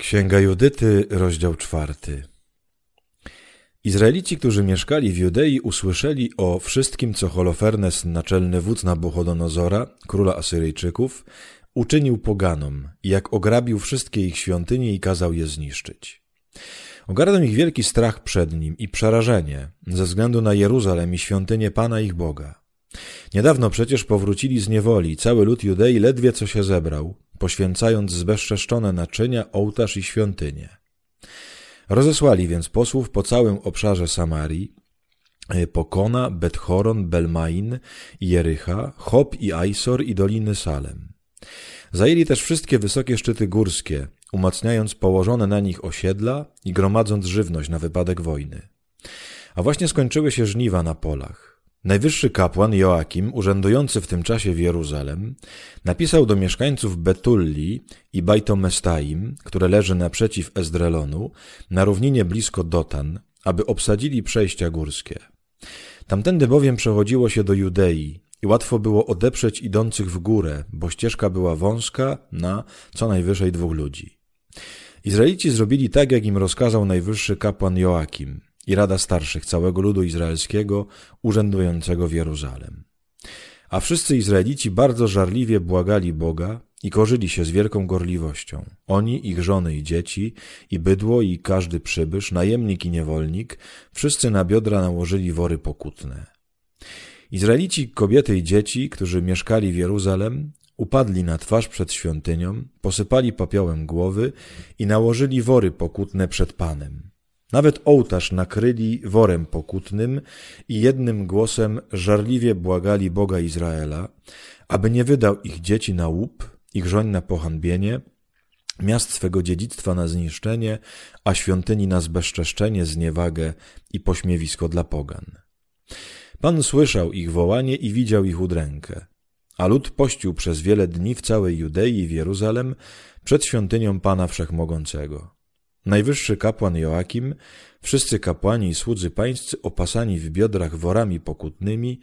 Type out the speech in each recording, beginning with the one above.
Księga Judyty, rozdział czwarty. Izraelici, którzy mieszkali w Judei, usłyszeli o wszystkim, co Holofernes, naczelny wódz Nabuchodonozora, króla Asyryjczyków, uczynił poganom, jak ograbił wszystkie ich świątynie i kazał je zniszczyć. Ogarnął ich wielki strach przed nim i przerażenie ze względu na Jeruzalem i świątynię Pana ich Boga. Niedawno przecież powrócili z niewoli, cały lud Judei ledwie co się zebrał, poświęcając zbezczeszczone naczynia, ołtarz i świątynię. Rozesłali więc posłów po całym obszarze Samarii, e, Pokona, Bethoron, Belmain i Jericha, Hop i Aisor i Doliny Salem. Zajęli też wszystkie wysokie szczyty górskie, umacniając położone na nich osiedla i gromadząc żywność na wypadek wojny. A właśnie skończyły się żniwa na polach. Najwyższy kapłan Joakim, urzędujący w tym czasie w Jeruzalem, napisał do mieszkańców Betulli i Bajtomestaim, które leży naprzeciw Ezdrelonu, na równinie blisko Dotan, aby obsadzili przejścia górskie. Tamtędy bowiem przechodziło się do Judei i łatwo było odeprzeć idących w górę, bo ścieżka była wąska na co najwyżej dwóch ludzi. Izraelici zrobili tak, jak im rozkazał najwyższy kapłan Joakim – i Rada Starszych całego ludu izraelskiego urzędującego w Jeruzalem. A wszyscy Izraelici bardzo żarliwie błagali Boga i korzyli się z wielką gorliwością. Oni, ich żony i dzieci, i bydło, i każdy przybysz, najemnik i niewolnik, wszyscy na biodra nałożyli wory pokutne. Izraelici, kobiety i dzieci, którzy mieszkali w Jeruzalem, upadli na twarz przed świątynią, posypali popiołem głowy i nałożyli wory pokutne przed Panem. Nawet ołtarz nakryli worem pokutnym i jednym głosem żarliwie błagali Boga Izraela, aby nie wydał ich dzieci na łup, ich żoń na pohanbienie, miast swego dziedzictwa na zniszczenie, a świątyni na zbezczeszczenie, zniewagę i pośmiewisko dla pogan. Pan słyszał ich wołanie i widział ich udrękę, a lud pościł przez wiele dni w całej Judei i w Jeruzalem przed świątynią Pana Wszechmogącego. Najwyższy kapłan Joakim, wszyscy kapłani i słudzy pańscy opasani w biodrach worami pokutnymi,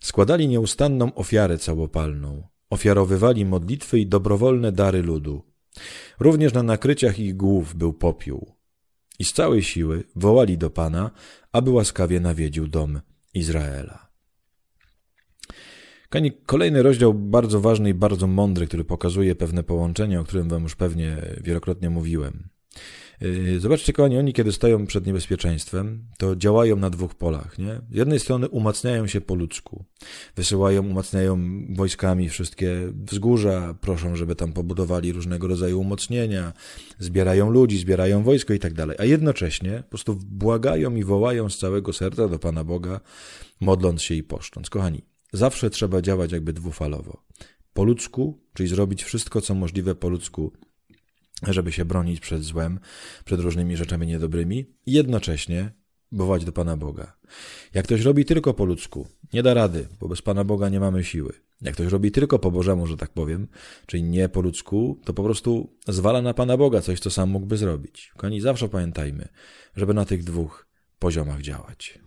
składali nieustanną ofiarę całopalną, ofiarowywali modlitwy i dobrowolne dary ludu. Również na nakryciach ich głów był popiół. I z całej siły wołali do Pana, aby łaskawie nawiedził dom Izraela. Kolejny rozdział bardzo ważny i bardzo mądry, który pokazuje pewne połączenie, o którym wam już pewnie wielokrotnie mówiłem. Yy, zobaczcie, kochani, oni kiedy stoją przed niebezpieczeństwem, to działają na dwóch polach. Nie? Z jednej strony umacniają się po ludzku. Wysyłają, umacniają wojskami wszystkie wzgórza, proszą, żeby tam pobudowali różnego rodzaju umocnienia, zbierają ludzi, zbierają wojsko i tak dalej. A jednocześnie po prostu błagają i wołają z całego serca do Pana Boga, modląc się i poszcząc. Kochani, zawsze trzeba działać jakby dwufalowo. Po ludzku, czyli zrobić wszystko, co możliwe po ludzku, żeby się bronić przed złem, przed różnymi rzeczami niedobrymi i jednocześnie wołać do Pana Boga. Jak ktoś robi tylko po ludzku, nie da rady, bo bez Pana Boga nie mamy siły. Jak ktoś robi tylko po Bożemu, że tak powiem, czyli nie po ludzku, to po prostu zwala na Pana Boga coś, co sam mógłby zrobić. Koni zawsze pamiętajmy, żeby na tych dwóch poziomach działać.